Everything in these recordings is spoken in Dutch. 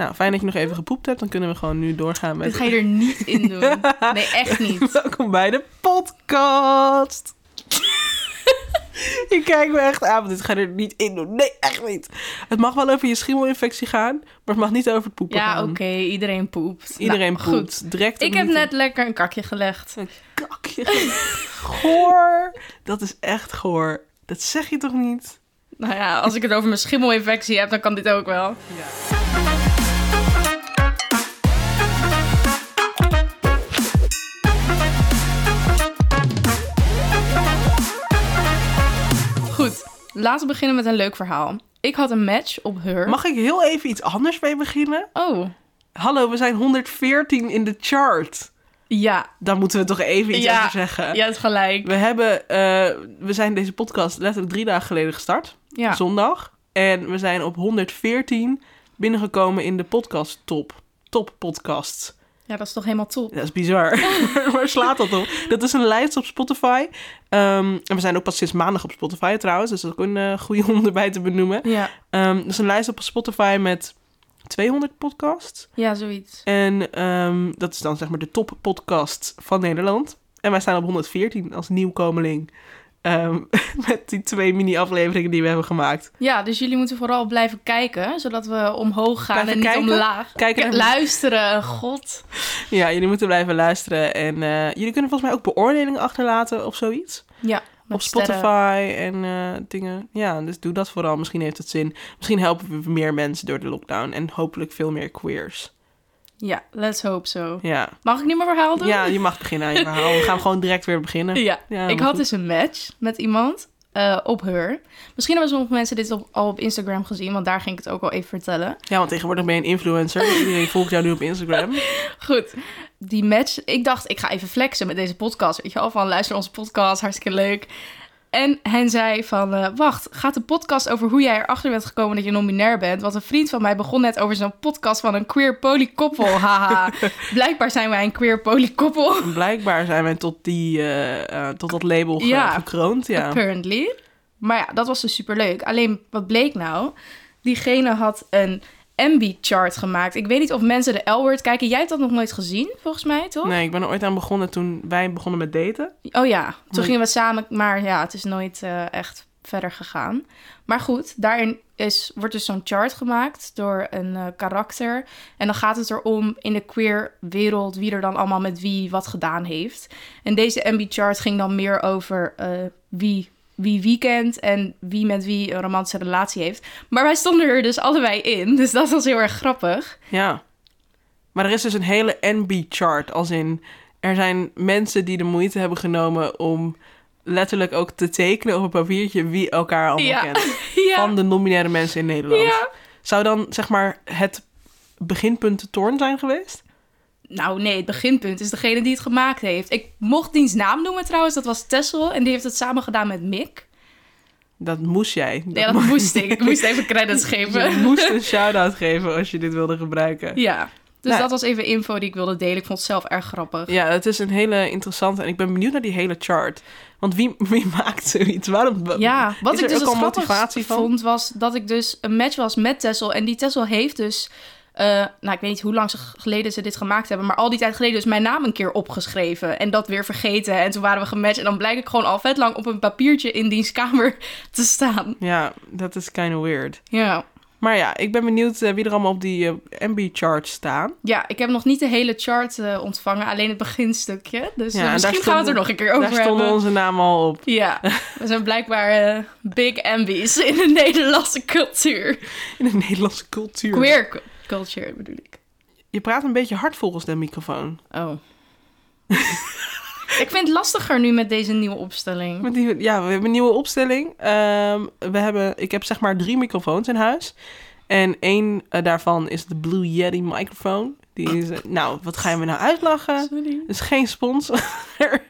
Nou, fijn dat je nog even gepoept hebt. Dan kunnen we gewoon nu doorgaan met... Dit ga je er niet in doen. Nee, echt niet. Welkom bij de podcast. je kijkt me echt aan, want dit ga je er niet in doen. Nee, echt niet. Het mag wel over je schimmelinfectie gaan, maar het mag niet over het poepen Ja, gaan. oké, iedereen poept. Iedereen Nou, poept. Goed. Direct Ik heb net lekker een kakje gelegd. Een kakje. goor. Dat is echt goor. Dat zeg je toch niet? Nou ja, als ik het over mijn schimmelinfectie heb, dan kan dit ook wel. Ja. Laten we beginnen met een leuk verhaal. Ik had een match op Her. Mag ik heel even iets anders mee beginnen? Oh, Hallo, we zijn 114 in de chart. ja. Daar moeten we toch even iets Ja. over zeggen. Je hebt gelijk. We, hebben, eh, we zijn deze podcast letterlijk drie dagen geleden gestart. Ja. Zondag. En we zijn op 114 binnengekomen in de podcast top. Top podcasts. Ja, dat is toch helemaal top. Dat is bizar. Waar slaat dat op? Dat is een lijst op Spotify. Ehm, en we zijn ook pas sinds maandag op Spotify trouwens. Dus dat is ook een eh, goede om erbij te benoemen. Ja, Ehm dat is een lijst op Spotify met 200 podcasts. ja zoiets. En ehm, dat is dan zeg maar de top podcast van Nederland. En wij staan op 114 als nieuwkomeling. Ehm, met die twee mini-afleveringen die we hebben gemaakt. Ja, dus jullie moeten vooral blijven kijken, zodat we omhoog gaan Blijven en niet omlaag. Kijken en- luisteren, god. Ja, jullie moeten blijven luisteren. En eh, jullie kunnen volgens mij ook beoordelingen achterlaten of zoiets. Ja, op sterren. Spotify en eh, dingen. Ja, dus doe dat vooral. Misschien heeft het zin. Misschien helpen we meer mensen door de lockdown. En hopelijk veel meer queers. Ja, let's hope so. Ja, Mag ik niet mijn verhaal doen? ja je mag beginnen aan je verhaal. We gaan gewoon direct weer beginnen. Ja, Ja, ik had goed. dus een match met iemand eh, op Her. Misschien hebben sommige mensen dit op, al op Instagram gezien, want daar ging ik het ook al even vertellen. Ja, want tegenwoordig ben je een influencer. Dus iedereen volgt jou nu op Instagram. Goed, die match. Ik dacht, ik ga even flexen met deze podcast. Weet je wel, van luister onze podcast, hartstikke leuk. En hij zei van, eh, wacht, gaat de podcast over hoe jij erachter bent gekomen dat je non-binair bent? Want een vriend van mij begon net over zo'n podcast van een queer polykoppel. Haha, blijkbaar zijn wij een queer polykoppel. Blijkbaar zijn wij tot, die, eh, eh, tot dat label Ja. gekroond. Ja. Apparently. Maar ja, dat was dus superleuk. Alleen, wat bleek nou? Diegene had een MB-chart gemaakt. Ik weet niet of mensen de L-word kijken. Jij hebt dat nog nooit gezien, volgens mij, toch? Nee, ik ben er ooit aan begonnen toen wij begonnen met daten. Oh ja, toen Maar- gingen we samen, maar ja, het is nooit eh, echt verder gegaan. Maar goed, daarin is, wordt dus zo'n chart gemaakt door een eh, karakter. En dan gaat het erom in de queer wereld wie er dan allemaal met wie wat gedaan heeft. En deze MB-chart ging dan meer over eh, wie wie wie kent en wie met wie een romantische relatie heeft. Maar wij stonden er dus allebei in, dus dat was heel erg grappig. Ja. Maar er is dus een hele NB-chart. Als in, er zijn mensen die de moeite hebben genomen om letterlijk ook te tekenen op een papiertje wie elkaar allemaal Ja. kent. Ja, Van de non-binaire mensen in Nederland. ja. Zou dan, zeg maar, het beginpunt de toorn zijn geweest? Nou nee, het beginpunt is degene die het gemaakt heeft. Ik mocht diens naam noemen trouwens, dat was Tessel. En die heeft het samen gedaan met Mick. Dat moest jij. Ja, dat moest ik. Ik moest even credits Je geven. moest een shout-out geven als je dit wilde gebruiken. Ja, dus Nou. dat was even info die ik wilde delen. Ik vond het zelf erg grappig. Ja, het is een hele interessante en ik ben benieuwd naar die hele chart. Want wie, wie maakt zoiets? Waarom? Ja, wat ik dus het motivatie van? vond, was dat ik dus een match was met Tessel. En die Tessel heeft dus, eh, nou ik weet niet hoe lang ze geleden ze dit gemaakt hebben, maar al die tijd geleden dus mijn naam een keer opgeschreven. En dat weer vergeten. En toen waren we gematcht en dan blijk ik gewoon al vet lang op een papiertje in diens kamer te staan. Ja, dat is kind of weird. Ja. Maar ja, ik ben benieuwd eh, wie er allemaal op die eh, MB-chart staan. Ja, ik heb nog niet de hele chart ontvangen, alleen het beginstukje. Dus Ja, misschien gaan we het er nog een keer over Daar stonden hebben. onze namen al op. Ja, we zijn blijkbaar big ambies in de Nederlandse cultuur. In de Nederlandse cultuur. Queer culture bedoel ik. Je praat een beetje hard volgens de microfoon. Oh. ik vind het lastiger nu met deze nieuwe opstelling. Met die, ja, we hebben een nieuwe opstelling. Ehm, we hebben, ik heb zeg maar drie microfoons in huis. En één eh, daarvan is de Blue Yeti microfoon. Die is, eh, nou, wat ga je me nou uitlachen? Sorry. Is geen sponsor.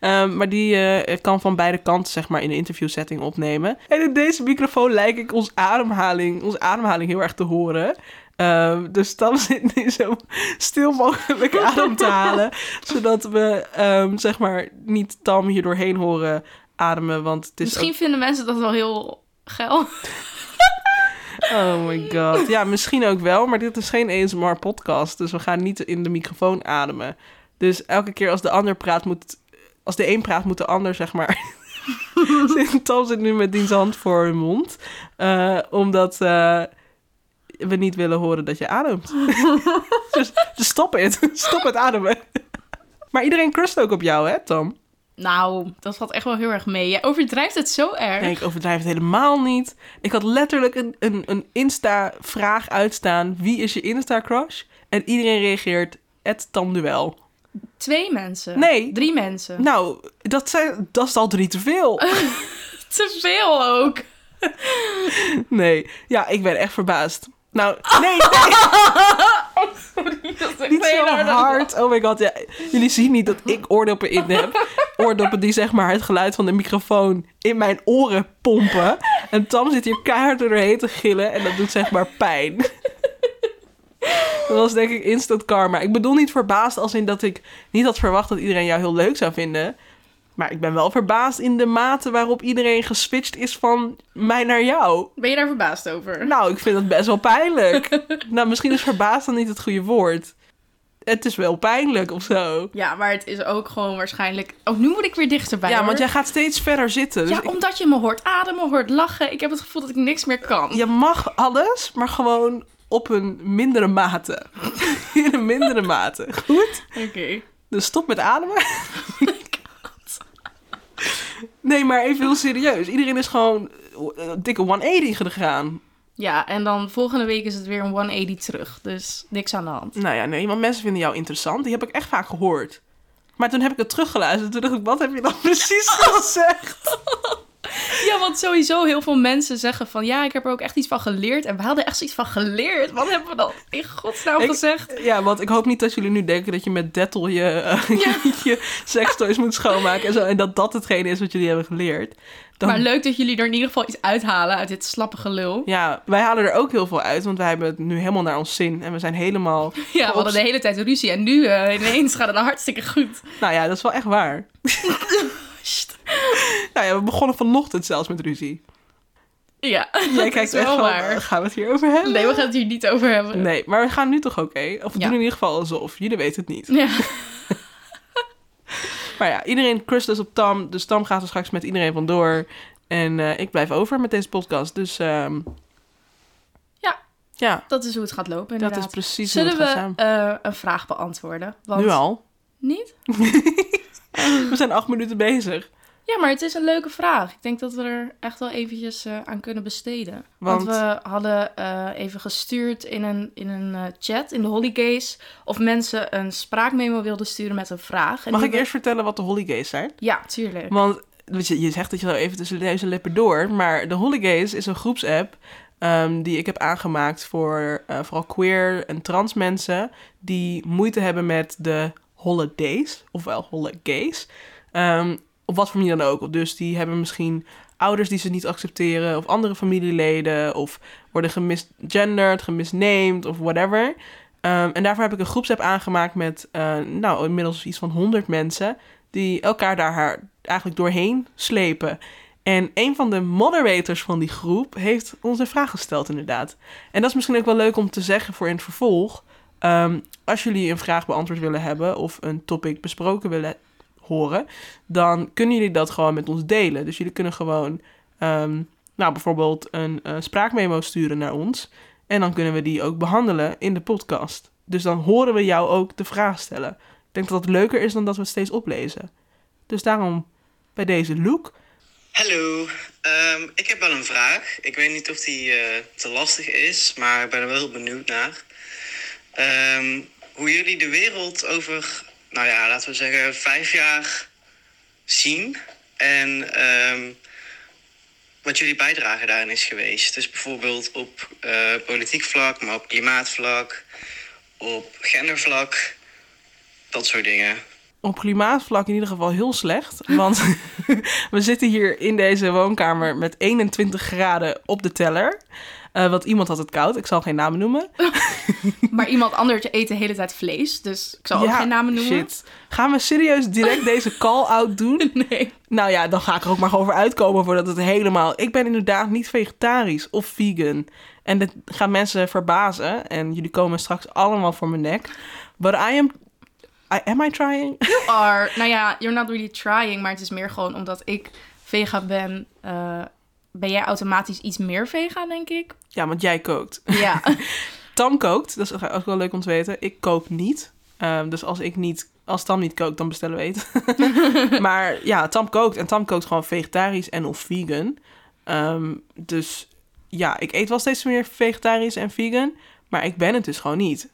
Ehm, maar die eh, kan van beide kanten, zeg maar, in een interviewsetting opnemen. En in deze microfoon lijkt ik ons ademhaling, onze ademhaling heel erg te horen. Ehm, dus Tam zit nu zo stil mogelijk adem te halen. zodat we, ehm, zeg maar, niet Tam hier doorheen horen ademen. Want het is Misschien ook- vinden mensen dat wel heel geil. Oh my god. Ja, misschien ook wel, maar dit is geen ASMR podcast, dus we gaan niet in de microfoon ademen. Dus elke keer als de ander praat, moet... Als de een praat, moet de ander, zeg maar... Tom zit nu met diens hand voor hun mond. eh, omdat eh, we niet willen horen dat je ademt. dus, dus stop het. Stop het ademen. maar iedereen crust ook op jou, hè, Tom? Nou, dat valt echt wel heel erg mee. Jij overdrijft het zo erg. Nee, ik overdrijf het helemaal niet. Ik had letterlijk een, een, een Insta-vraag uitstaan. Wie is je Insta-crush? En iedereen reageert, het Tamduel. Twee mensen. Nee. Drie mensen. Nou, dat, zijn, dat is al drie te veel. Te veel ook. Nee, ja, ik ben echt verbaasd. Nou, nee, nee, Sorry, dat is niet zo hard. Oh my god, ja. Jullie zien niet dat ik oordoppen in heb. Oordoppen die zeg maar het geluid van de microfoon in mijn oren pompen. En Tam zit hier keihard doorheen te gillen en dat doet zeg maar pijn. Dat was denk ik instant karma. Ik bedoel niet verbaasd als in dat ik niet had verwacht dat iedereen jou heel leuk zou vinden. Maar ik ben wel verbaasd in de mate waarop iedereen geswitcht is van mij naar jou. Ben je daar verbaasd over? Nou, ik vind het best wel pijnlijk. nou, misschien is verbaasd dan niet het goede woord. Het is wel pijnlijk of zo. Ja, maar het is ook gewoon waarschijnlijk... Oh, nu moet ik weer dichterbij, ja, hoor. want jij gaat steeds verder zitten. Dus Ja, ik- omdat je me hoort ademen, hoort lachen. Ik heb het gevoel dat ik niks meer kan. je mag alles, maar gewoon op een mindere mate. In een mindere mate. Goed? Oké. Dus stop met ademen. Nee, maar even heel serieus. Iedereen is gewoon eh, dikke 180 gegaan. Ja, en dan volgende week is het weer een 180 terug. Dus niks aan de hand. Nou ja, nee, want mensen vinden jou interessant. Die heb ik echt vaak gehoord. Maar toen heb ik het teruggeluisterd. Toen dacht ik, wat heb je dan precies gezegd? Ja, want sowieso heel veel mensen zeggen van... Ja, ik heb er ook echt iets van geleerd. En we hadden echt zoiets van geleerd. Wat hebben we dan in godsnaam Ik- gezegd? Ja, want ik hoop niet dat jullie nu denken dat je met Dettel je, Ja. je sextoys moet schoonmaken en zo. En dat dat hetgene is wat jullie hebben geleerd. Dan, Maar leuk dat jullie er in ieder geval iets uithalen uit dit slappe gelul. ja, wij halen er ook heel veel uit, want wij hebben het nu helemaal naar ons zin. En we zijn helemaal... Ja, we hadden de hele tijd ruzie. En nu eh, ineens gaat het hartstikke goed. Nou ja, dat is wel echt waar. Nou ja, we begonnen vanochtend zelfs met ruzie. Ja, Jij dat kijkt is echt wel van, waar. gaan we het hier over hebben? Nee, we gaan het hier niet over hebben. Nee, maar we gaan nu toch oké? Of we Ja. doen in ieder geval alsof. Jullie weten het niet. Ja. Maar ja, iedereen crust dus op Tam. Dus Tam gaat er straks met iedereen vandoor. En eh, ik blijf over met deze podcast. Dus ehm, Ja. ja, Dat is hoe het gaat lopen, dat is precies Zullen hoe het we gaat samen. eh, een vraag beantwoorden? Want... Nu al. Niet? We zijn acht minuten bezig. Ja, maar het is een leuke vraag. Ik denk dat we er echt wel eventjes eh, aan kunnen besteden. Want, Want- we hadden eh, even gestuurd in een, in een eh, chat, in de Holygays, of mensen een spraakmemo wilden sturen met een vraag. En Mag ik we- eerst vertellen wat de Holigays zijn? Ja, tuurlijk. Want je, je zegt dat je zo even tussen deze lippen door. Maar de Holigays is een groepsapp ehm, die ik heb aangemaakt voor vooral queer en trans mensen die moeite hebben met de holidays, ofwel holigays. Ehm op wat voor manier dan ook. Dus die hebben misschien ouders die ze niet accepteren, of andere familieleden, of worden gemisgenderd, gemisnamed, of whatever. Ehm, en daarvoor heb ik een groepsapp aangemaakt met, eh, nou, inmiddels iets van 100 mensen, die elkaar daar eigenlijk doorheen slepen. En een van de moderators van die groep heeft ons een vraag gesteld, inderdaad. En dat is misschien ook wel leuk om te zeggen voor in het vervolg. Ehm, als jullie een vraag beantwoord willen hebben of een topic besproken willen horen, dan kunnen jullie dat gewoon met ons delen. Dus jullie kunnen gewoon, ehm, nou bijvoorbeeld een eh, spraakmemo sturen naar ons. En dan kunnen we die ook behandelen in de podcast. Dus dan horen we jou ook de vraag stellen. Ik denk dat dat leuker is dan dat we het steeds oplezen. Dus daarom bij deze look. Hallo, Ehm, ik heb wel een vraag. Ik weet niet of die eh, te lastig is, maar ik ben er wel heel benieuwd naar. Ehm, hoe jullie de wereld over, nou ja, laten we zeggen, vijf jaar zien. En ehm, wat jullie bijdrage daarin is geweest. Dus bijvoorbeeld op eh, politiek vlak, maar op klimaatvlak, op gendervlak, dat soort dingen. Op klimaatvlak in ieder geval heel slecht. Want we zitten hier in deze woonkamer met 21 graden op de teller. Eh, want iemand had het koud. Ik zal geen namen noemen. Maar iemand anders eet de hele tijd vlees, dus ik zal ook geen namen noemen. Shit. Gaan we serieus direct deze call-out doen? Nee. Nou ja, dan ga ik er ook maar over uitkomen voordat het helemaal... Ik ben inderdaad niet vegetarisch of vegan. En dit gaat mensen verbazen. En jullie komen straks allemaal voor mijn nek. But I am... I, am I trying? You are. Nou ja, you're not really trying, maar het is meer gewoon omdat ik vega ben. eh, ben jij automatisch iets meer vega, denk ik? Ja, want jij kookt. Ja. Tam kookt, dat is ook wel leuk om te weten. Ik kook niet. Ehm, dus als ik niet, als Tam niet kookt, dan bestellen we eten. maar ja, Tam kookt en Tam kookt gewoon vegetarisch en of vegan. Ehm, dus ja, ik eet wel steeds meer vegetarisch en vegan, maar ik ben het dus gewoon niet.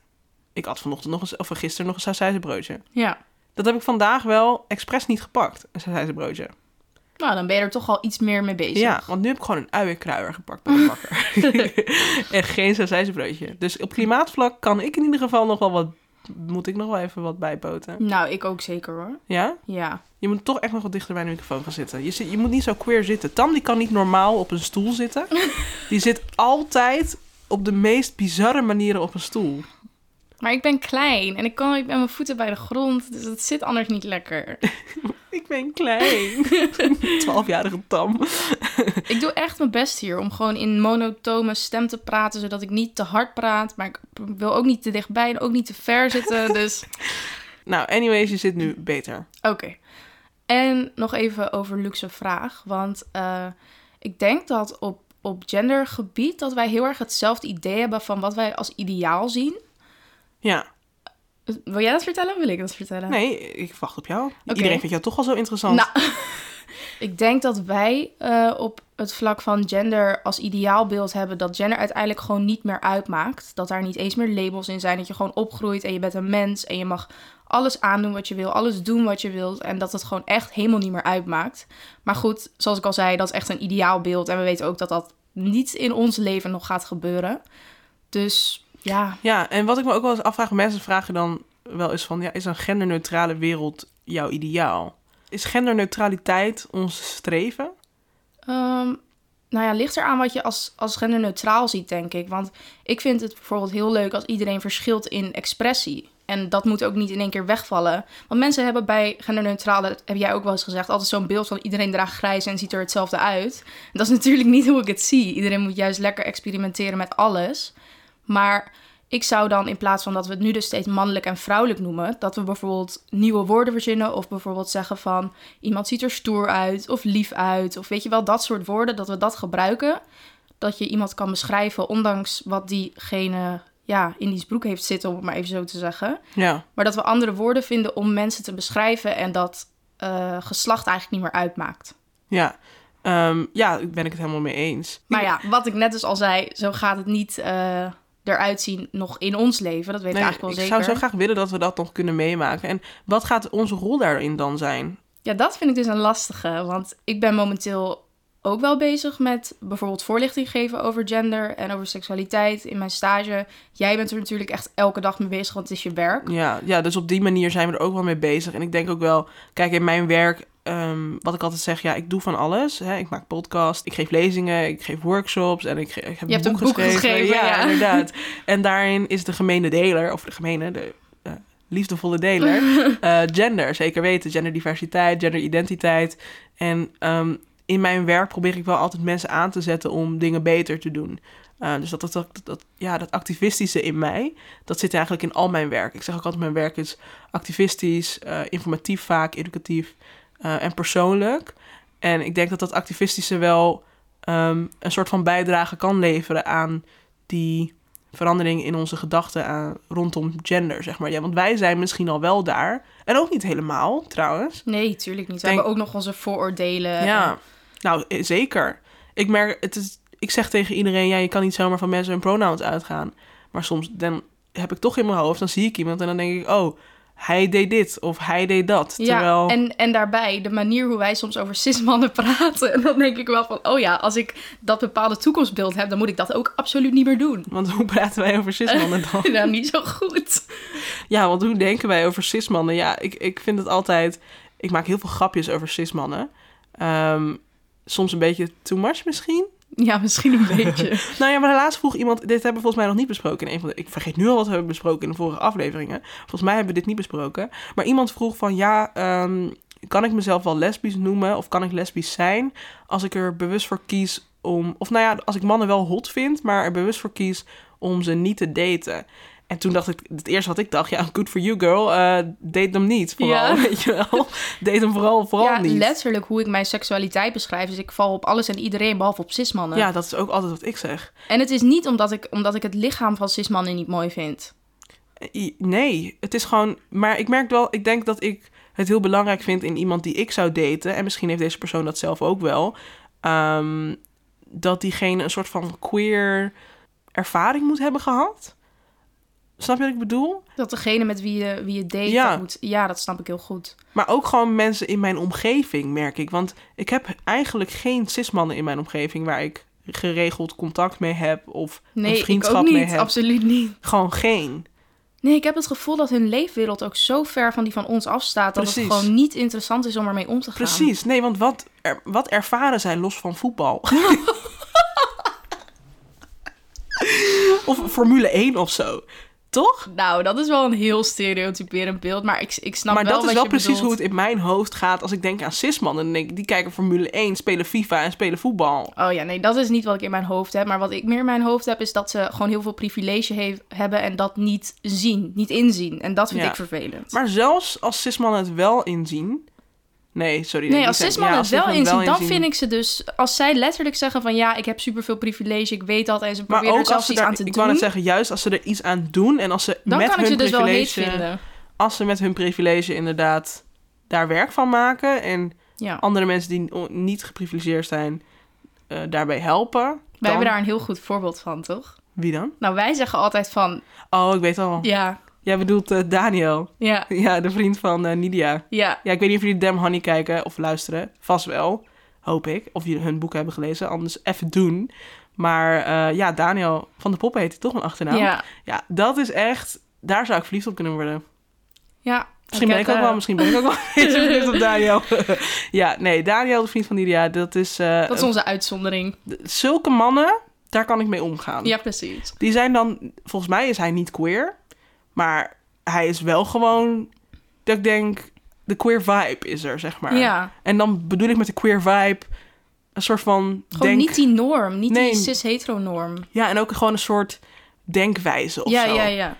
Ik had vanochtend nog eens, of gisteren nog een sausijzenbroodje. ja. Dat heb ik vandaag wel expres niet gepakt, een sausijzenbroodje. Nou, dan ben je er toch al iets meer mee bezig. Ja, want nu heb ik gewoon een uienkruier gepakt bij de bakker. en geen sausijzenbroodje. Dus op klimaatvlak kan ik in ieder geval nog wel wat... Moet ik nog wel even wat bijpoten. Nou, ik ook zeker hoor. Ja? Ja. Je moet toch echt nog wat dichter bij de microfoon gaan zitten. Je, zit, je moet niet zo queer zitten. Tam die kan niet normaal op een stoel zitten. Die zit altijd op de meest bizarre manieren op een stoel. Maar ik ben klein en ik kan ik ben mijn voeten bij de grond, dus het zit anders niet lekker. Ik ben klein. Twaalfjarige Tam. ik doe echt mijn best hier om gewoon in monotone stem te praten, zodat ik niet te hard praat, maar ik wil ook niet te dichtbij en ook niet te ver zitten. Dus Nou, anyways, je zit nu beter. Oké. En nog even over luxe vraag. Want eh, ik denk dat op, op gendergebied dat wij heel erg hetzelfde idee hebben van wat wij als ideaal zien. Ja. Wil jij dat vertellen of wil ik dat vertellen? Nee, ik wacht op jou. Iedereen vindt jou toch al zo interessant. Nou, ik denk dat wij eh, op het vlak van gender als ideaalbeeld hebben dat gender uiteindelijk gewoon niet meer uitmaakt. Dat daar niet eens meer labels in zijn. Dat je gewoon opgroeit en je bent een mens en je mag alles aandoen wat je wil, alles doen wat je wilt. En dat het gewoon echt helemaal niet meer uitmaakt. Maar goed, zoals ik al zei, dat is echt een ideaalbeeld. En we weten ook dat dat niet in ons leven nog gaat gebeuren. Dus ja, Ja, en wat ik me ook wel eens afvraag, mensen vragen dan wel eens van, ja, is een genderneutrale wereld jouw ideaal? Is genderneutraliteit ons streven? Ehm, nou ja, ligt eraan wat je als, als genderneutraal ziet, denk ik. Want ik vind het bijvoorbeeld heel leuk als iedereen verschilt in expressie. En dat moet ook niet in één keer wegvallen. Want mensen hebben bij genderneutraal, dat heb jij ook wel eens gezegd, altijd zo'n beeld van iedereen draagt grijs en ziet er hetzelfde uit. Dat is natuurlijk niet hoe ik het zie. Iedereen moet juist lekker experimenteren met alles. Maar ik zou dan in plaats van dat we het nu dus steeds mannelijk en vrouwelijk noemen, dat we bijvoorbeeld nieuwe woorden verzinnen of bijvoorbeeld zeggen van iemand ziet er stoer uit of lief uit of weet je wel, dat soort woorden, dat we dat gebruiken. Dat je iemand kan beschrijven ondanks wat diegene ja, in die broek heeft zitten, om het maar even zo te zeggen. Ja, Maar dat we andere woorden vinden om mensen te beschrijven en dat eh, geslacht eigenlijk niet meer uitmaakt. ja. Ehm, ja, daar ben ik het helemaal mee eens. Maar ja, wat ik net dus al zei, zo gaat het niet eh, eruit zien nog in ons leven. Dat weet Nee, ik eigenlijk wel ik zeker. zou zo graag willen dat we dat nog kunnen meemaken. En wat gaat onze rol daarin dan zijn? Ja, dat vind ik dus een lastige. Want ik ben momenteel ook wel bezig met bijvoorbeeld voorlichting geven over gender en over seksualiteit in mijn stage. Jij bent er natuurlijk echt elke dag mee bezig, want het is je werk. Ja, ja, dus op die manier zijn we er ook wel mee bezig. En ik denk ook wel, kijk, in mijn werk, ehm, wat ik altijd zeg, ja, ik doe van alles. Hè? Ik maak podcast, ik geef lezingen, ik geef workshops en ik, ge- ik heb Je een boek een boek geschreven. geschreven, ja, ja. inderdaad. En daarin is de gemene deler, of de gemene, de eh, liefdevolle deler, eh, gender. Zeker weten, genderdiversiteit, genderidentiteit. En ehm, in mijn werk probeer ik wel altijd mensen aan te zetten om dingen beter te doen. Eh, dus dat, dat, dat, dat, ja, dat activistische in mij, dat zit eigenlijk in al mijn werk. Ik zeg ook altijd, mijn werk is activistisch, informatief vaak, educatief eh, en persoonlijk. En ik denk dat dat activistische wel ehm, een soort van bijdrage kan leveren aan die verandering in onze gedachten aan, rondom gender, zeg maar. Ja, want wij zijn misschien al wel daar. En ook niet helemaal, trouwens. Nee, tuurlijk niet. We Denk- hebben ook nog onze vooroordelen. Ja, nou, eh, zeker. Ik merk, het is, ik zeg tegen iedereen, ja, je kan niet zomaar van mensen hun pronouns uitgaan. Maar soms, dan heb ik toch in mijn hoofd, dan zie ik iemand en dan denk ik, oh, hij deed dit of hij deed dat. Ja, Terwijl, en, en daarbij de manier hoe wij soms over cismannen praten. En dan denk ik wel van, oh ja, als ik dat bepaalde toekomstbeeld heb, dan moet ik dat ook absoluut niet meer doen. want hoe praten wij over cismannen dan? nou, niet zo goed. Ja, want hoe denken wij over cismannen? Ja, ik, ik vind het altijd... Ik maak heel veel grapjes over cismannen. Ehm, soms een beetje too much misschien. Ja, misschien een beetje. Nou ja, maar laatst vroeg iemand... Dit hebben we volgens mij nog niet besproken in een van de... Ik vergeet nu al wat we hebben besproken in de vorige afleveringen. Volgens mij hebben we dit niet besproken. Maar iemand vroeg van... Ja, ehm, kan ik mezelf wel lesbisch noemen? Of kan ik lesbisch zijn? Als ik er bewust voor kies om... Of nou ja, als ik mannen wel hot vind, maar er bewust voor kies om ze niet te daten. En toen dacht ik, het eerste wat ik dacht, ja, good for you girl, eh, date hem niet vooral, Ja. weet je wel. Date hem vooral, vooral ja, niet. letterlijk hoe ik mijn seksualiteit beschrijf. Dus ik val op alles en iedereen, behalve op cismannen. Ja, dat is ook altijd wat ik zeg. En het is niet omdat ik, omdat ik het lichaam van cismannen niet mooi vind. Nee, het is gewoon... Maar ik merk wel, ik denk dat ik het heel belangrijk vind in iemand die ik zou daten... en misschien heeft deze persoon dat zelf ook wel... ehm, dat diegene een soort van queer ervaring moet hebben gehad. Snap je wat ik bedoel? Dat degene met wie je, wie je date, Ja. dat moet... Ja, dat snap ik heel goed. Maar ook gewoon mensen in mijn omgeving, merk ik. Want ik heb eigenlijk geen cismannen in mijn omgeving... waar ik geregeld contact mee heb of een Nee, ik vriendschap ook mee niet. heb. Absoluut niet. Gewoon geen. Nee, ik heb het gevoel dat hun leefwereld ook zo ver van die van ons afstaat... dat Precies. het gewoon niet interessant is om ermee om te gaan. Precies. Nee, want wat, er, wat ervaren zij los van voetbal? of Formule 1 of zo. Toch? Nou, dat is wel een heel stereotyperend beeld, maar ik, ik snap maar wel dat is wat wel je precies bedoelt. hoe het in mijn hoofd gaat als ik denk aan cismannen. Dan denk ik, die kijken Formule 1, spelen FIFA en spelen voetbal. Oh ja, nee, dat is niet wat ik in mijn hoofd heb. Maar wat ik meer in mijn hoofd heb, is dat ze gewoon heel veel privilege heeft, hebben en dat niet zien, niet inzien. En dat vind Ja. ik vervelend. Maar zelfs als cismannen het wel inzien... Nee, sorry. nee, als cismannen ja, het wel inzien, dan vind ik ze dus... Als zij letterlijk zeggen van ja, ik heb superveel privilege, ik weet dat... en ze Maar proberen er ook als zelfs ze iets daar, aan te ik doen... wou net zeggen, juist als ze er iets aan doen en als ze dan met kan ik hun ze dus wel heet vinden. als ze met hun privilege inderdaad daar werk van maken en Ja. andere mensen die niet geprivilegeerd zijn eh, daarbij helpen. Wij dan- hebben daar een heel goed voorbeeld van, toch? Wie dan? Nou, wij zeggen altijd van Oh, ik weet al. ja, Jij bedoelt eh, Daniel. ja, Ja, de vriend van eh, Nidia. ja. Ja, ik weet niet of jullie Damn Honey kijken of luisteren. Vast wel, hoop ik. Of jullie hun boek hebben gelezen, anders even doen. Maar eh, ja, Daniel van de Poppen heet hij toch een achternaam? Ja, Ja, dat is echt... Daar zou ik verliefd op kunnen worden. ja. Misschien ben ik ook wel, misschien ben ik ook wel verliefd op Daniel. ja, nee, Daniel, de vriend van Nidia, dat is... Dat is onze uitzondering. Zulke mannen, daar kan ik mee omgaan. Ja, precies. Die zijn dan, volgens mij is hij niet queer, maar hij is wel gewoon, dat ik denk, de queer vibe is er, zeg maar. Ja. En dan bedoel ik met de queer vibe een soort van Gewoon denk... niet die norm, niet Nee. die cis-hetero-norm. Ja, en ook gewoon een soort denkwijze of Ja, zo. ja, ja.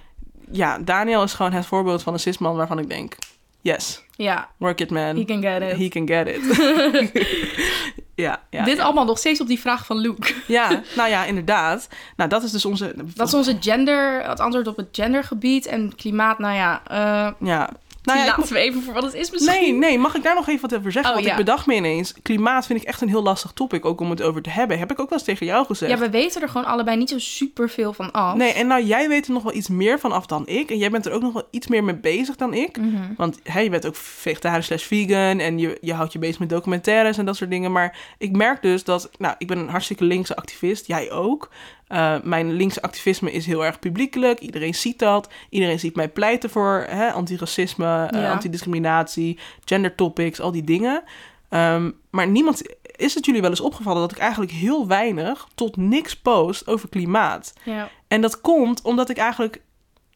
Ja, Daniel is gewoon het voorbeeld van een cisman waarvan ik denk, yes, Ja, work it man. he can get it. He can get it. ja, ja. Dit ja. allemaal nog steeds op die vraag van Luke. Ja, nou ja, inderdaad. Nou, dat is dus onze... Dat is onze gender, het antwoord op het gendergebied. En klimaat, nou ja, eh Ja. Nou ja, ik laten we even voor wat het is misschien. Nee, nee, mag ik daar nog even wat over zeggen? Oh, Want ja. ik bedacht me ineens, klimaat vind ik echt een heel lastig topic, ook om het over te hebben. Heb ik ook wel eens tegen jou gezegd. Ja, we weten er gewoon allebei niet zo super veel van af. Nee, en nou, jij weet er nog wel iets meer van af dan ik. En jij bent er ook nog wel iets meer mee bezig dan ik. Mhm. Want hè, je bent ook vegetarisch slash vegan en je, je houdt je bezig met documentaires en dat soort dingen. Maar ik merk dus dat, nou, ik ben een hartstikke linkse activist. Jij ook. Eh, mijn linkse activisme is heel erg publiekelijk. Iedereen ziet dat. Iedereen ziet mij pleiten voor hè, antiracisme, eh, Ja. antidiscriminatie, gender topics, al die dingen. Ehm, maar niemand is het jullie wel eens opgevallen dat ik eigenlijk heel weinig tot niks post over klimaat. Ja. En dat komt omdat ik eigenlijk...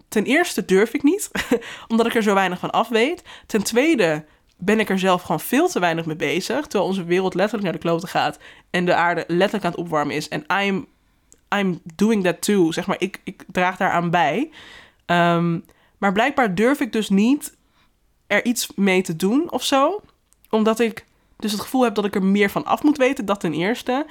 Ten eerste durf ik niet, omdat ik er zo weinig van af weet. Ten tweede ben ik er zelf gewoon veel te weinig mee bezig. Terwijl onze wereld letterlijk naar de kloten gaat. En de aarde letterlijk aan het opwarmen is. En I'm, I'm doing that too. Zeg maar, ik, ik draag daaraan bij. Ehm, maar blijkbaar durf ik dus niet er iets mee te doen of zo. Omdat ik dus het gevoel heb dat ik er meer van af moet weten. Dat ten eerste.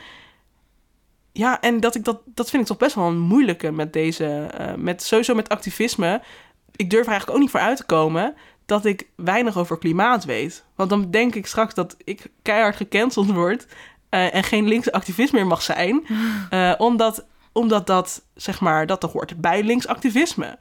Ja, en dat ik dat, dat vind ik toch best wel een moeilijke met deze, eh, met sowieso met activisme. Ik durf er eigenlijk ook niet voor uit te komen dat ik weinig over klimaat weet. Want dan denk ik straks dat ik keihard gecanceld word eh, en geen linkse activist meer mag zijn. eh, omdat, omdat dat, zeg maar, dat er hoort bij linksactivisme.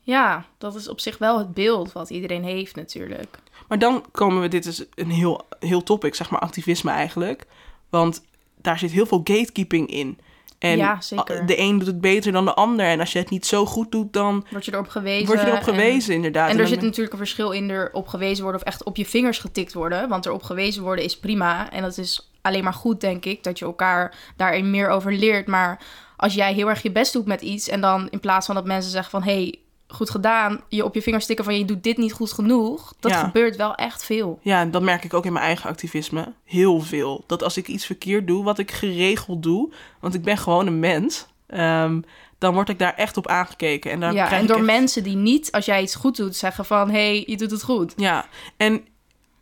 ja, dat is op zich wel het beeld wat iedereen heeft natuurlijk. Maar dan komen we, dit is een heel, heel topic, zeg maar, activisme eigenlijk. Want daar zit heel veel gatekeeping in. En Ja, zeker. de een doet het beter dan de ander. En als je het niet zo goed doet, dan Word je erop gewezen. word je erop en- gewezen, inderdaad. En er zit natuurlijk een verschil in erop gewezen worden of echt op je vingers getikt worden. Want erop gewezen worden is prima. En dat is alleen maar goed, denk ik, dat je elkaar daarin meer over leert. Maar als jij heel erg je best doet met iets en dan in plaats van dat mensen zeggen van... hé, hey, goed gedaan, je op je vinger stikken van je doet dit niet goed genoeg. Dat Ja. gebeurt wel echt veel. Ja, en dat merk ik ook in mijn eigen activisme. Heel veel. Dat als ik iets verkeerd doe, wat ik geregeld doe, want ik ben gewoon een mens, ehm, dan word ik daar echt op aangekeken. En dan ja, krijg en door echt- mensen die niet, als jij iets goed doet, zeggen van... hé, hey, je doet het goed. Ja, en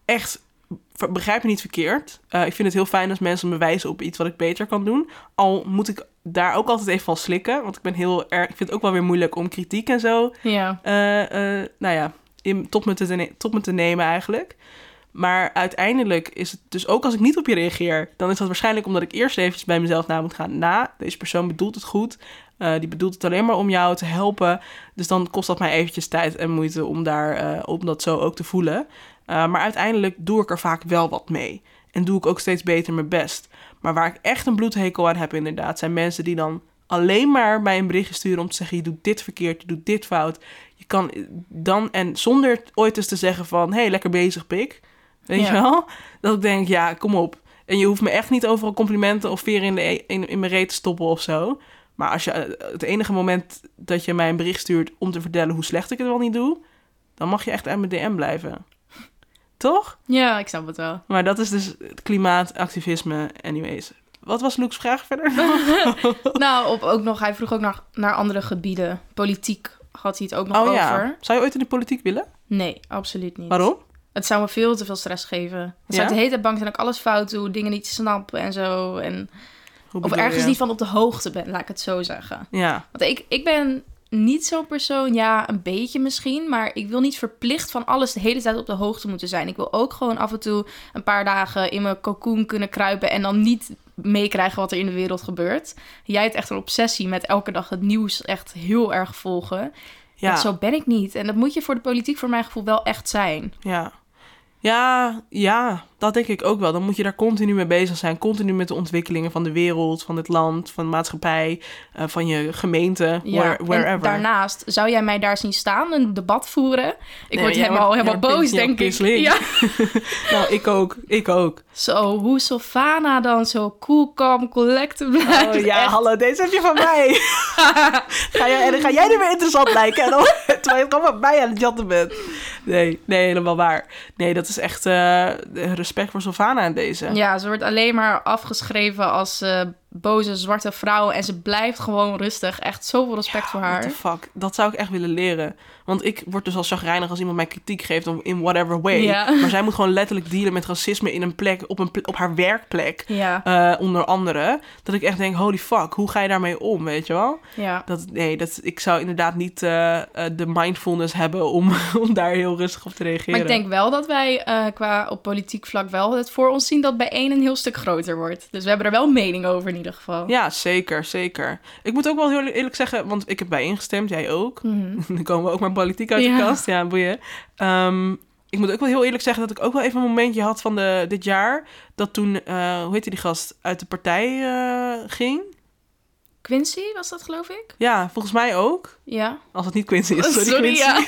echt, begrijp me niet verkeerd. Eh, ik vind het heel fijn als mensen me wijzen op iets wat ik beter kan doen. Al moet ik daar ook altijd even van slikken, want ik ben heel erg, ik vind het ook wel weer moeilijk om kritiek en zo Ja, eh, eh, nou ja, in, tot, me te, ne- tot me te nemen eigenlijk. Maar uiteindelijk is het dus ook als ik niet op je reageer, dan is dat waarschijnlijk omdat ik eerst even bij mezelf na moet gaan. Na, deze persoon bedoelt het goed. die bedoelt het alleen maar om jou te helpen. Dus dan kost dat mij eventjes tijd en moeite om, daar, om dat zo ook te voelen. Eh, maar uiteindelijk doe ik er vaak wel wat mee. En doe ik ook steeds beter mijn best. Maar waar ik echt een bloedhekel aan heb inderdaad... zijn mensen die dan alleen maar mij een berichtje sturen... om te zeggen, je doet dit verkeerd, je doet dit fout. Je kan dan... En zonder ooit eens te zeggen van... hé, hey, lekker bezig, pik. Weet Ja. je wel? Dat ik denk, ja, kom op. En je hoeft me echt niet overal complimenten... of veren in, de, e- in, in mijn reet te stoppen of zo. Maar als je eh, het enige moment dat je mij een bericht stuurt... om te vertellen hoe slecht ik het wel niet doe... dan mag je echt uit mijn DM blijven. Toch? ja ik snap het wel. Maar dat is dus het klimaatactivisme, anyways. Wat was Luke's vraag verder? nou, op, ook nog, hij vroeg ook naar, naar andere gebieden. Politiek had hij het ook nog oh over. ja. Zou je ooit in de politiek willen? Nee, absoluut niet. Waarom? Het zou me veel te veel stress geven. Dan zou Ja? ik de hele tijd bang zijn dat ik alles fout doe, dingen niet snap en zo. En, of ergens je? niet van op de hoogte ben, laat ik het zo zeggen. Ja, Want ik, ik ben niet zo'n persoon, ja, een beetje misschien, maar ik wil niet verplicht van alles de hele tijd op de hoogte moeten zijn. Ik wil ook gewoon af en toe een paar dagen in mijn cocoon kunnen kruipen en dan niet meekrijgen wat er in de wereld gebeurt. Jij hebt echt een obsessie met elke dag het nieuws echt heel erg volgen. ja, Ja. Zo ben ik niet. En dat moet je voor de politiek voor mijn gevoel wel echt zijn. ja. Ja, ja, dat denk ik ook wel. Dan moet je daar continu mee bezig zijn. Continu met de ontwikkelingen van de wereld, van het land, van de maatschappij, eh, van je gemeente, Ja, where- wherever. en daarnaast, zou jij mij daar zien staan, een debat voeren? Ik Nee, word helemaal, wordt- helemaal boos, denk ik. Ja. Nou, ik ook. Ik ook. Zo, hoe Sylvana dan zo cool, calm, collected blijft. Oh ja, Echt. hallo, deze heb je van mij. ga jij, en dan ga jij nu weer interessant lijken. En dan, terwijl je gewoon van mij aan het jatten bent. Nee, nee, helemaal waar. Nee, dat is echt eh, respect voor Sylvana in deze. Ja, ze wordt alleen maar afgeschreven als eh, boze zwarte vrouw. En ze blijft gewoon rustig. Echt zoveel respect voor What haar. the fuck? Dat zou ik echt willen leren. Want ik word dus al chagrijnig als iemand mij kritiek geeft in whatever way. Ja. Maar zij moet gewoon letterlijk dealen met racisme in een plek, op, een, ple- op haar werkplek. Ja, eh, onder andere. Dat ik echt denk, holy fuck, hoe ga je daarmee om, weet je wel? ja. Dat, nee, dat, ik zou inderdaad niet eh, eh, de mindfulness hebben om, om daar heel rustig op te reageren. Maar ik denk wel dat wij qua op politiek vlak wel het voor ons zien dat bij één een heel stuk groter wordt. Dus we hebben er wel mening over ieder geval. Ja, zeker, zeker. Ik moet ook wel heel eerlijk zeggen, want ik heb bij ingestemd, jij ook. Mhm. Dan komen we ook maar politiek uit de Ja. kast. Ja, boeien. Ehm, ik moet ook wel heel eerlijk zeggen dat ik ook wel even een momentje had van de, dit jaar. Dat toen, eh, hoe heette die gast, uit de partij eh, ging. Quincy was dat geloof ik? Ja, volgens mij ook. Ja. Als het niet Quincy is, sorry, Sorry, Quincy. ja.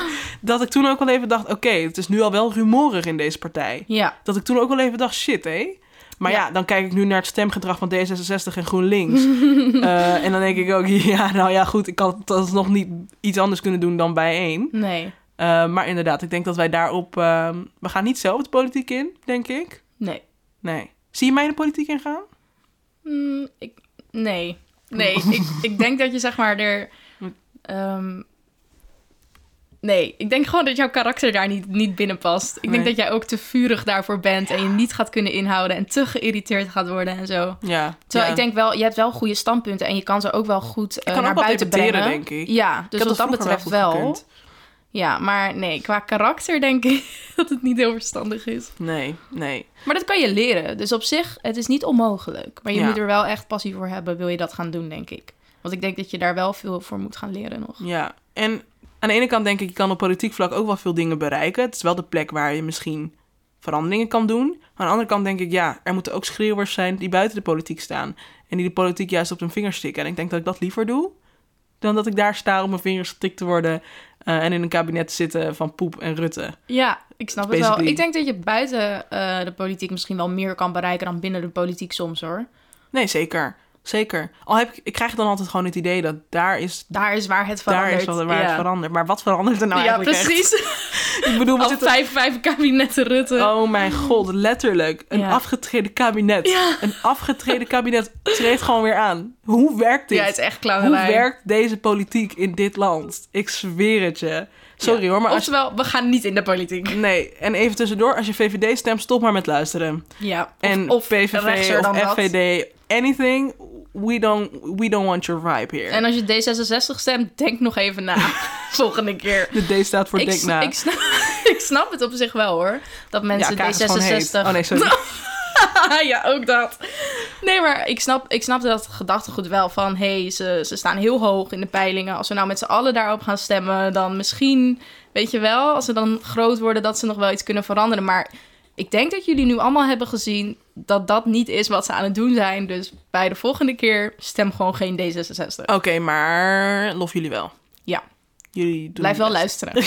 Dat ik toen ook wel even dacht, oké, het is nu al wel rumorig in deze partij. Ja. Dat ik toen ook wel even dacht, shit, hé. Maar ja. Ja. dan kijk ik nu naar het stemgedrag van D66 en GroenLinks. Eh, en dan denk ik ook, ja, nou ja, goed, ik had het nog niet iets anders kunnen doen dan bij één. Nee. Eh, maar inderdaad, ik denk dat wij daarop... ehm, we gaan niet zelf de politiek in, denk ik. Nee. Nee. Zie je mij in de politiek ingaan? Mm, ik, nee. Nee, ik, ik denk dat je zeg maar er... ehm, nee, ik denk gewoon dat jouw karakter daar niet, niet binnen past. Ik denk dat jij ook te vurig daarvoor bent en je niet gaat kunnen inhouden en te geïrriteerd gaat worden en zo. Ja. Terwijl ja. ik denk wel, je hebt wel goede standpunten en je kan ze ook wel goed kan naar buiten brengen. denk ik. Ja, dus wat dat betreft wel. Ja, maar nee, qua karakter denk ik dat het niet heel verstandig is. Nee, nee. Maar dat kan je leren. Dus op zich, het is niet onmogelijk. Maar je Ja. moet er wel echt passie voor hebben, wil je dat gaan doen, denk ik. Want ik denk dat je daar wel veel voor moet gaan leren nog. Ja. En aan de ene kant denk ik, je kan op politiek vlak ook wel veel dingen bereiken. Het is wel de plek waar je misschien veranderingen kan doen. Aan de andere kant denk ik, ja, er moeten ook schreeuwers zijn die buiten de politiek staan. En die de politiek juist op hun vingers stikken. En ik denk dat ik dat liever doe. Dan dat ik daar sta om mijn vingers getikt te worden. eh, en in een kabinet te zitten van Poep en Rutte. Ja, ik snap het wel. Ik denk dat je buiten eh, de politiek misschien wel meer kan bereiken dan binnen de politiek soms, hoor. Nee, zeker. Zeker. Al heb ik, ik krijg dan altijd gewoon het idee dat daar is, Daar is waar het verandert. daar is wat, waar ja. het verandert. Maar wat verandert er nou ja, eigenlijk echt? precies. Ik bedoel, Al zitten... vijf, vijf kabinetten Rutte. Oh mijn god, letterlijk. Een Ja. afgetreden kabinet. Een afgetreden kabinet treedt gewoon weer aan. Hoe werkt dit? Ja, het is echt Hoe werkt deze politiek in dit land? Ik zweer het je. Sorry hoor, maar als. Oftewel, we gaan niet in de politiek. Nee, en even tussendoor, als je VVD stemt, stop maar met luisteren. Ja. Of, En of PVV of dat. FVD, anything, we don't, we don't want your vibe here. En als je D66 stemt, denk nog even na. Volgende keer. De D staat voor Ik, denk na. ik, snap, ik snap het op zich wel hoor. Dat mensen ja, Kaag is gewoon heet. D66. Oh nee, sorry. ja, ook dat. Nee, maar ik snap, ik snap dat gedachtegoed wel van... hé, hey, ze, ze staan heel hoog in de peilingen. Als we nou met z'n allen daarop gaan stemmen... dan misschien, weet je wel, als ze dan groot worden... dat ze nog wel iets kunnen veranderen. Maar ik denk dat jullie nu allemaal hebben gezien... dat dat niet is wat ze aan het doen zijn. Dus bij de volgende keer stem gewoon geen D66. Oké, maar lof jullie wel. Ja. Jullie doen Blijf wel best. luisteren.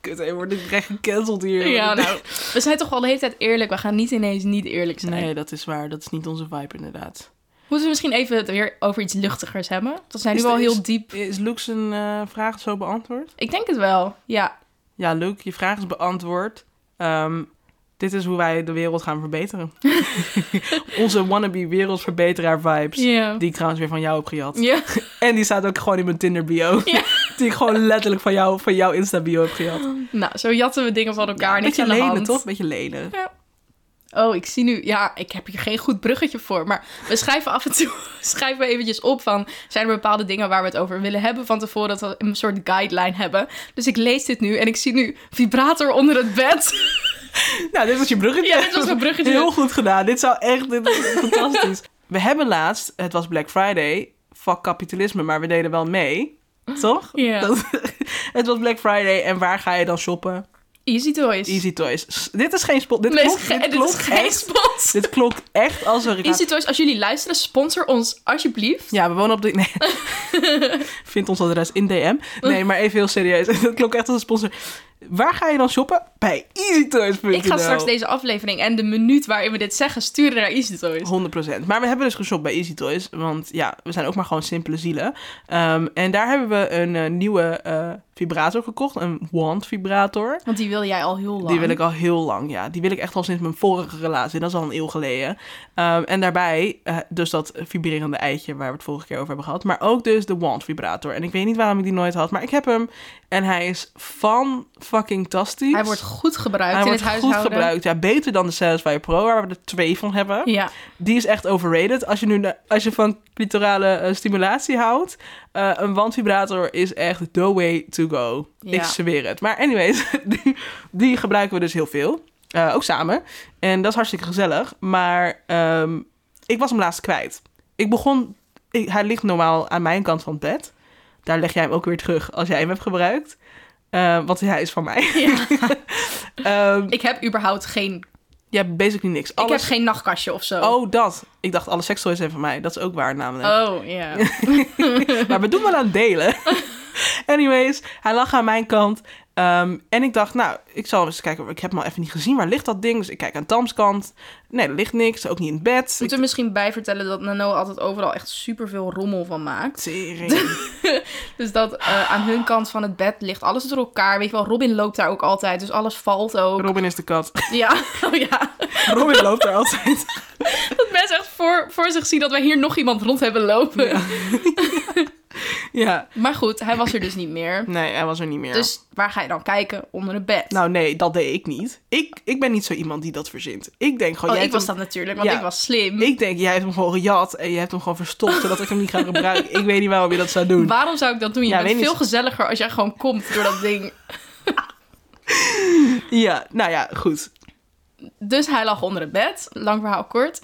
Kut, hij wordt echt gecanceld hier. Ja, nou, we zijn toch wel de hele tijd eerlijk. We gaan niet ineens niet eerlijk zijn. Nee, dat is waar. Dat is niet onze vibe inderdaad. Moeten we misschien even het weer over iets luchtigers hebben? Dat zijn nu wel heel diep. Is Luke zijn eh, vraag zo beantwoord? Ik denk het wel, ja. Ja, Luke, je vraag is beantwoord. Ehm, dit is hoe wij de wereld gaan verbeteren. Onze wannabe wereldverbeteraar vibes. Ja. Die ik trouwens weer van jou heb gejat. Ja. En die staat ook gewoon in mijn Tinder bio. Ja. Die ik gewoon letterlijk van, jou, van jouw Insta bio heb gejat. Nou, zo jatten we dingen van elkaar. Een niks beetje aan de lenen, hand. toch? Beetje lenen. Oh, ik zie nu... Ja, ik heb hier geen goed bruggetje voor. Maar we schrijven af en toe schrijven we eventjes op van... Zijn er bepaalde dingen waar we het over willen hebben van tevoren? Dat we een soort guideline hebben. Dus ik lees dit nu en ik zie nu vibrator onder het bed. Nou, dit was je bruggetje. Ja, dit was mijn bruggetje. Heel goed gedaan. Dit zou echt dit is fantastisch. We hebben laatst, het was Black Friday, fuck kapitalisme, maar we deden wel mee. Toch? Ja. Dat- het was Black Friday en waar ga je dan shoppen? Easy Toys. Easy Toys. Dit is geen spot. Dit, Nee, klopt, dit is ge- dit dit is klopt geen echt. spons. Dit klopt echt als een Easy Toys, als jullie luisteren, sponsor ons alsjeblieft. Ja, we wonen op de... Nee. Vind ons adres in DM. Nee, maar even heel serieus. Dat klonk echt als een sponsor. Waar ga je dan shoppen? Bij easytoys.nl. Ik ga straks deze aflevering en de minuut waarin we dit zeggen sturen naar Easy Toys. 100%. Maar we hebben dus geshopt bij Easy Toys. Want ja, we zijn ook maar gewoon simpele zielen. Ehm, en daar hebben we een eh, nieuwe eh, vibrator gekocht. Een wand vibrator. Want die wil jij al heel lang. Die wil ik al heel lang, ja. Die wil ik echt al sinds mijn vorige relatie. Dat is al een eeuw geleden. Ehm, en daarbij eh, dus dat vibrerende eitje waar we het vorige keer over hebben gehad. Maar ook dus de wand vibrator. En ik weet niet waarom ik die nooit had, maar ik heb hem. En hij is van fucking tastisch. Hij wordt goed gebruikt Hij in wordt het goed huishouden. gebruikt. Ja, beter dan de Satisfyer Pro, waar we er twee van hebben. Ja, Die is echt overrated. Als je, nu, als je van clitorale eh, stimulatie houdt, eh, een wandvibrator is echt the way to go. Ja. Ik zweer het. Maar anyways, die, die gebruiken we dus heel veel. Eh, ook samen. En dat is hartstikke gezellig. Maar ehm, ik was hem laatst kwijt. Ik begon... ik- hij ligt normaal aan mijn kant van het bed. Daar leg jij hem ook weer terug als jij hem hebt gebruikt. Eh, want hij is van mij. ja. Ehm ik heb überhaupt geen... je hebt basically niks. Ik heb geen nachtkastje of zo. Oh, dat. Ik dacht alle sekstoys zijn van mij. Dat is ook waar namelijk. Oh, ja. Maar we doen wel aan delen. Anyways, hij lag aan mijn kant. Ehm, en ik dacht, nou, ik zal eens kijken. Ik heb hem al even niet gezien. Waar ligt dat ding? Dus ik kijk aan Tams kant. Nee, er ligt niks. Ook niet in het bed. Moeten we misschien bij vertellen dat Nano altijd overal echt superveel rommel van maakt. Tering. Dus dat eh, aan hun kant van het bed ligt alles door elkaar. Weet je wel, Robin loopt daar ook altijd, dus alles valt ook. Robin is de kat. Ja, oh ja. Robin loopt er altijd. Dat mensen echt voor, voor zich zien dat wij hier nog iemand rond hebben lopen. Ja. Ja. Maar goed, hij was er dus niet meer. Nee, hij was er niet meer. Dus waar ga je dan kijken? Onder het bed. Nou, nee, dat deed ik niet. Ik, ik ben niet zo iemand die dat verzint. Ik denk gewoon... oh, jij ik was hem- dat natuurlijk, want Ja. ik was slim. Ik denk, jij hebt hem gewoon gejat en je hebt hem gewoon verstopt, zodat ik hem niet ga gebruiken. Ik weet niet waarom je dat zou doen. Waarom zou ik dat doen? Je Ja, bent niet. veel gezelliger als jij gewoon komt door dat ding. Ja, nou ja, goed. Dus hij lag onder het bed. Lang verhaal kort.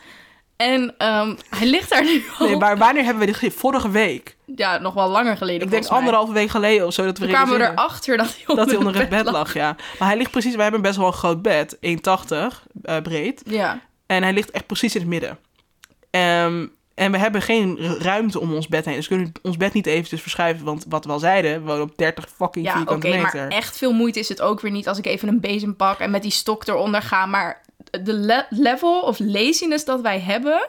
En ehm, hij ligt daar nu al. Nee, maar wanneer hebben we dit gezien? Vorige week. Ja, nog wel langer geleden Ik denk anderhalve week geleden of zo dat we Toen kwamen we erachter dat hij onder, dat hij onder het bed lag, ja. Maar hij ligt precies, wij hebben best wel een groot bed, 1,80 eh, breed. Ja. En hij ligt echt precies in het midden. Ehm, en we hebben geen ruimte om ons bed heen. Dus we kunnen ons bed niet eventjes verschuiven. Want wat we al zeiden, we wonen op 30 fucking Ja, vierkante meter. maar echt veel moeite is het ook weer niet als ik even een bezem pak en met die stok eronder ga. Maar de le- level of laziness dat wij hebben,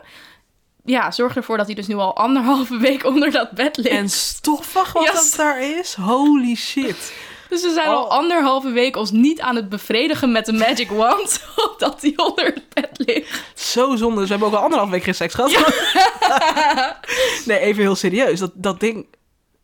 ja, zorg ervoor dat hij dus nu al anderhalve week onder dat bed ligt. En stoffig wat dat daar is. Holy shit. Dus we zijn al Oh. anderhalve week ons niet aan het bevredigen met de magic wand, omdat hij onder het bed ligt. Zo zonde. Dus we hebben ook al anderhalf week geen seks gehad. nee, even heel serieus. Dat, dat ding,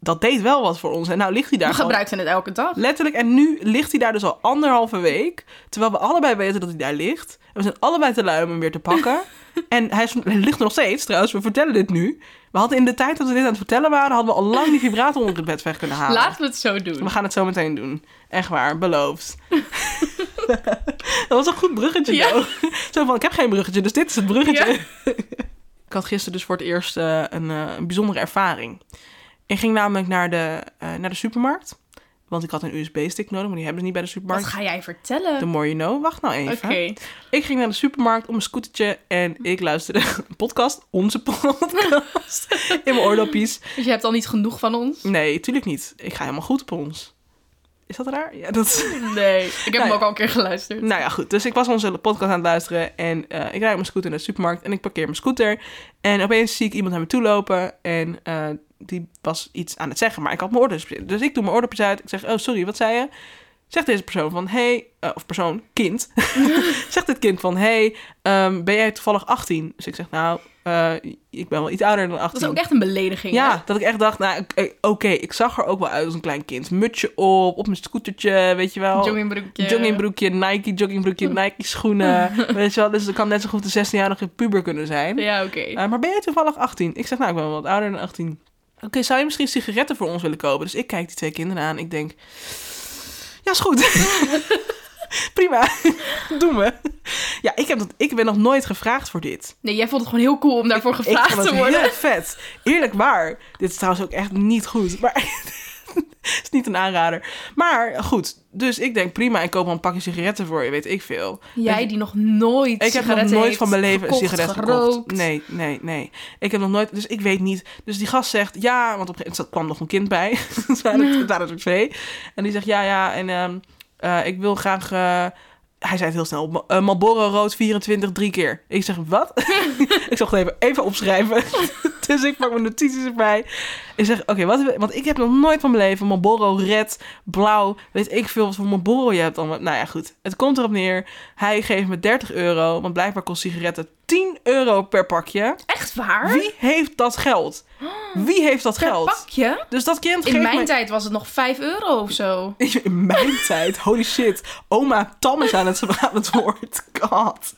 dat deed wel wat voor ons. En nou ligt hij daar We gewoon gebruiken het elke dag. Letterlijk. En nu ligt hij daar dus al anderhalve week. Terwijl we allebei weten dat hij daar ligt. En we zijn allebei te lui om hem weer te pakken. en hij, is, hij ligt nog steeds trouwens. We vertellen dit nu. We hadden in de tijd dat we dit aan het vertellen waren... hadden we al lang die vibrator onder het bed weg kunnen halen. Laten we het zo doen. We gaan het zo meteen doen. Echt waar, beloofd. dat was een goed bruggetje, Ja. Zo van, ik heb geen bruggetje, dus dit is het bruggetje. Ja. ik had gisteren dus voor het eerst eh, een, eh, een bijzondere ervaring. Ik ging namelijk naar de, eh, naar de supermarkt. Want ik had een USB-stick nodig, maar die hebben ze niet bij de Wat supermarkt. ga jij vertellen? The more you know. Wacht nou even. Oké. Ik ging naar de supermarkt om een scootertje en ik luisterde een podcast, onze podcast, in mijn oordopjes. Dus je hebt al niet genoeg van ons? Nee, tuurlijk niet. Ik ga helemaal goed op ons. Is dat raar? Ja, dat... Nee. Ik heb Nou hem ook al een keer geluisterd. Nou ja, goed. Dus ik was onze podcast aan het luisteren en eh, ik rijd op mijn scooter naar de supermarkt en ik parkeer mijn scooter. En opeens zie ik iemand naar me toe lopen en eh, die was iets aan het zeggen, maar ik had mijn in. Dus ik doe mijn oordopjes uit. Ik zeg, oh sorry, wat zei je? Zegt deze persoon van, hey, eh, of persoon, kind. Zegt dit kind van, hey, ehm, ben jij toevallig 18? Dus ik zeg, nou, eh, ik ben wel iets ouder dan 18. Dat is ook echt een belediging. Ja, hè? dat ik echt dacht, nou, oké, oké, ik zag er ook wel uit als een klein kind. Mutsje op, op mijn scootertje, weet je wel. Joggingbroekje. Joggingbroekje, Nike joggingbroekje, Nike schoenen. weet je wel, dus het kan net zo goed een 16-jarige puber kunnen zijn. Ja, oké. Eh, maar ben jij toevallig 18? Ik zeg, nou, ik ben wel wat ouder dan 18. Oké, zou je misschien sigaretten voor ons willen kopen? Dus ik kijk die twee kinderen aan. Ik denk, ja, is goed. Prima, doen we. Ja, ik, heb dat, ik ben nog nooit gevraagd voor dit. Nee, jij vond het gewoon heel cool om daarvoor Ik gevraagd vond te het worden. heel vet. Eerlijk waar. Dit is trouwens ook echt niet goed. Maar is niet een aanrader. Maar goed, dus ik denk prima, ik koop wel een pakje sigaretten voor je, weet ik veel. Jij die nog nooit Ik heb nog nooit van mijn leven gekocht, een sigaret gerookt. gekocht. Nee, nee, nee. Ik heb nog nooit, dus ik weet niet. Dus die gast zegt ja, want op een gegeven moment kwam nog een kind bij. het waren er twee. En die zegt ja, ja, en ehm, eh, ik wil graag. eh, hij zei het heel snel. Eh, Marlboro rood 24 drie keer. Ik zeg, wat? ik zal het even, even opschrijven. dus ik pak mijn notities erbij. Ik zeg, oké, wat? want ik heb nog nooit van mijn leven Marlboro red, blauw, weet ik veel wat voor Marlboro je hebt. allemaal. Nou ja, goed. Het komt erop neer. Hij geeft me 30 euro, want blijkbaar kost sigaretten 10 euro per pakje. Echt waar? Wie heeft dat geld? Wie heeft dat Per geld? pakje? Dus dat kind In geeft mijn tijd was het nog 5 euro of zo. In mijn tijd, holy shit. Oma Tam is aan het, aan het woord. God.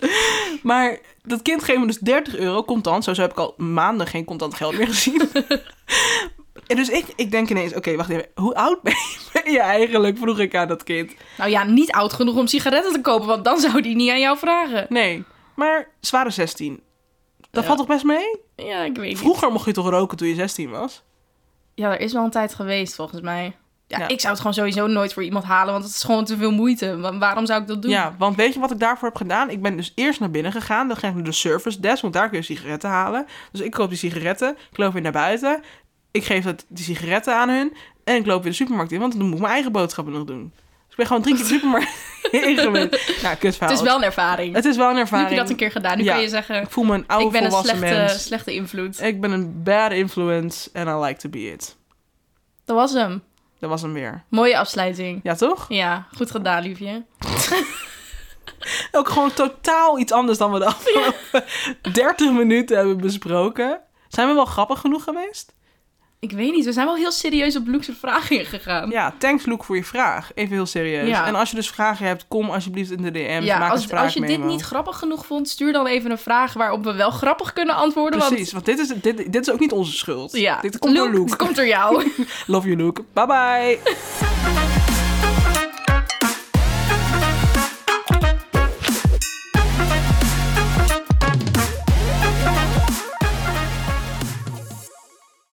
Maar dat kind geeft me dus 30 euro contant. Zo heb ik al maanden geen contant geld meer gezien. En dus ik, ik denk ineens, oké, wacht even. Hoe oud ben je, ben je eigenlijk? Vroeg ik aan dat kind. Nou ja, niet oud genoeg om sigaretten te kopen, want dan zou die niet aan jou vragen. Nee, maar zware 16. Dat Ja. valt toch best mee? Ja, ik weet niet. Vroeger mocht je toch roken toen je 16 was? Ja, er is wel een tijd geweest volgens mij. Ja, Ja. ik zou het gewoon sowieso nooit voor iemand halen, want het is gewoon te veel moeite. Wa- waarom zou ik dat doen? Ja, want weet je wat ik daarvoor heb gedaan? Ik ben dus eerst naar binnen gegaan. Dan ga ik naar de service desk, want daar kun je sigaretten halen. Dus ik koop die sigaretten. Ik loop weer naar buiten. Ik geef dat, die sigaretten aan hun. En ik loop weer de supermarkt in, want dan moet ik mijn eigen boodschappen nog doen. Ik ben gewoon drie keer de supermarkt ingewild. Nou, kutverhaal. Het is wel een ervaring. Het is wel een Nu ervaring. heb je dat een keer gedaan. Nu Ja. kan je zeggen, Ik voel me een oude ik ben een volwassen slechte, mens. slechte invloed. Ik ben een bad influence and I like to be it. Dat was hem. Dat was hem weer. Mooie afsluiting. Ja, toch? Ja, goed gedaan, liefje. Ook gewoon totaal iets anders dan we de afgelopen 30 minuten hebben besproken. Zijn we wel grappig genoeg geweest? Ik weet niet, we zijn wel heel serieus op Luke's vragen ingegaan. Ja, thanks Luke voor je vraag. Even heel serieus. Ja. En als je dus vragen hebt, kom alsjeblieft in de DM's. Ja, maak als, als je dit niet grappig genoeg vond, stuur dan even een vraag waarop we wel grappig kunnen antwoorden. Precies, want dit is, dit, dit is ook niet onze schuld. Want, ja, Dit komt door Luke, Luke. het komt door jou. Love you Luke. Bye bye.